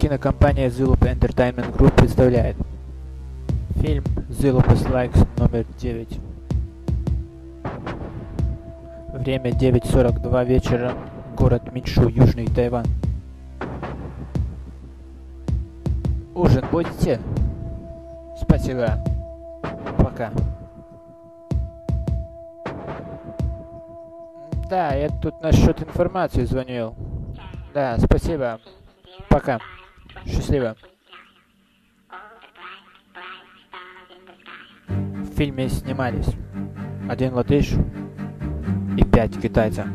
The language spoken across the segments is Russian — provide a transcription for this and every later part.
Кинокомпания Zulup Entertainment Group представляет фильм Zilupus Likes номер 9. Время 9.42 вечера, город Миншу, Южный Тайвань. Ужин будете? Спасибо. Пока. Да, я тут насчет информации звонил. Да, спасибо. Пока. Счастливо. В фильме снимались один латыш и пять китайцев.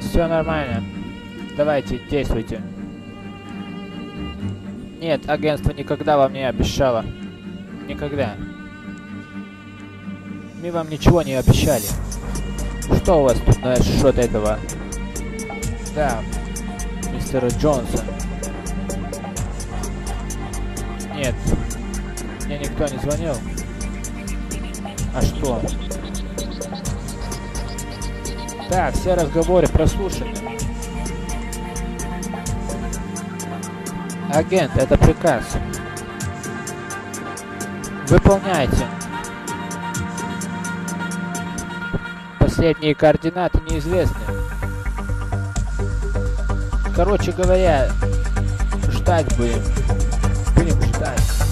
Все нормально. Давайте, действуйте. Нет, агентство никогда вам не обещало. Никогда. Мы вам ничего не обещали. Что у вас тут насчет этого? Да, мистер Джонсон. Нет, мне никто не звонил. А что? Да, все разговоры прослушаны. Агент, это приказ. Выполняйте. Последние координаты неизвестны. Короче говоря, ждать будем. Будем ждать.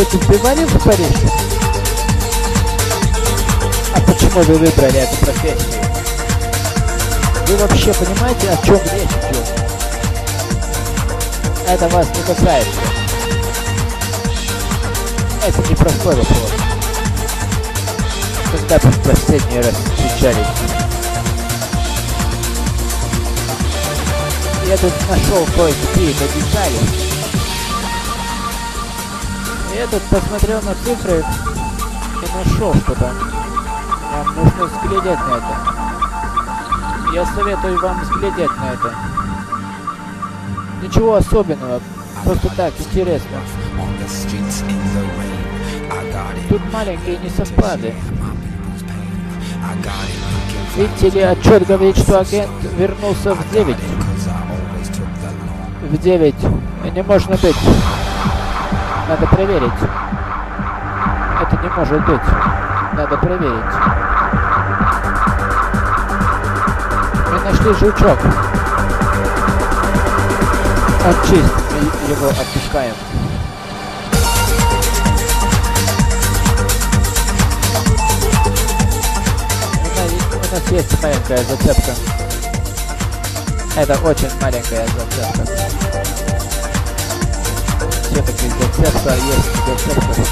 Когда-нибудь убивали в Париже? А почему вы выбрали эту профессию? Вы вообще понимаете, о чем речь идет? Это вас не касается. Это непростой вопрос. Когда вы в последний раз встречались? Я тут нашел кое-какие детали. Я тут посмотрел на цифры и нашел что-то. Вам нужно взглядеть на это. Я советую вам взглядеть на это. Ничего особенного, просто так, интересно. Тут маленькие несовпады. Видите ли, отчет говорит, что агент вернулся в 9. it 'cause I always took the long. В 9. Не можно быть. Надо проверить. Это не может быть. Надо проверить. Мы нашли жучок. Он чист. Мы его отпускаем. У нас- есть маленькая зацепка. Это очень маленькая зацепка. Все-таки зацепка есть зацепка.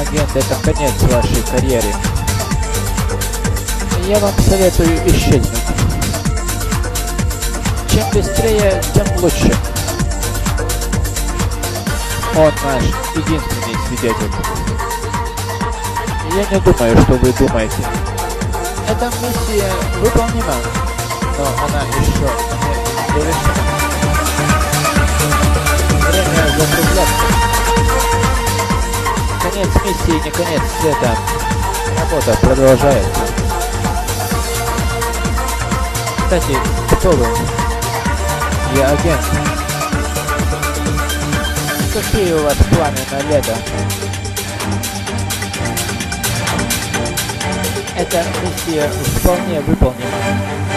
Агент, это конец вашей карьеры. Я вам советую исчезнуть. Чем быстрее, тем лучше. Он наш единственный свидетель. Я не думаю, что вы думаете. Эта миссия выполнима, но она еще не завершена. Конец миссии не конец света. Работа продолжается. Кстати, кто вы? Я агент. Какие у вас планы на лето? Эта миссия вполне выполнима.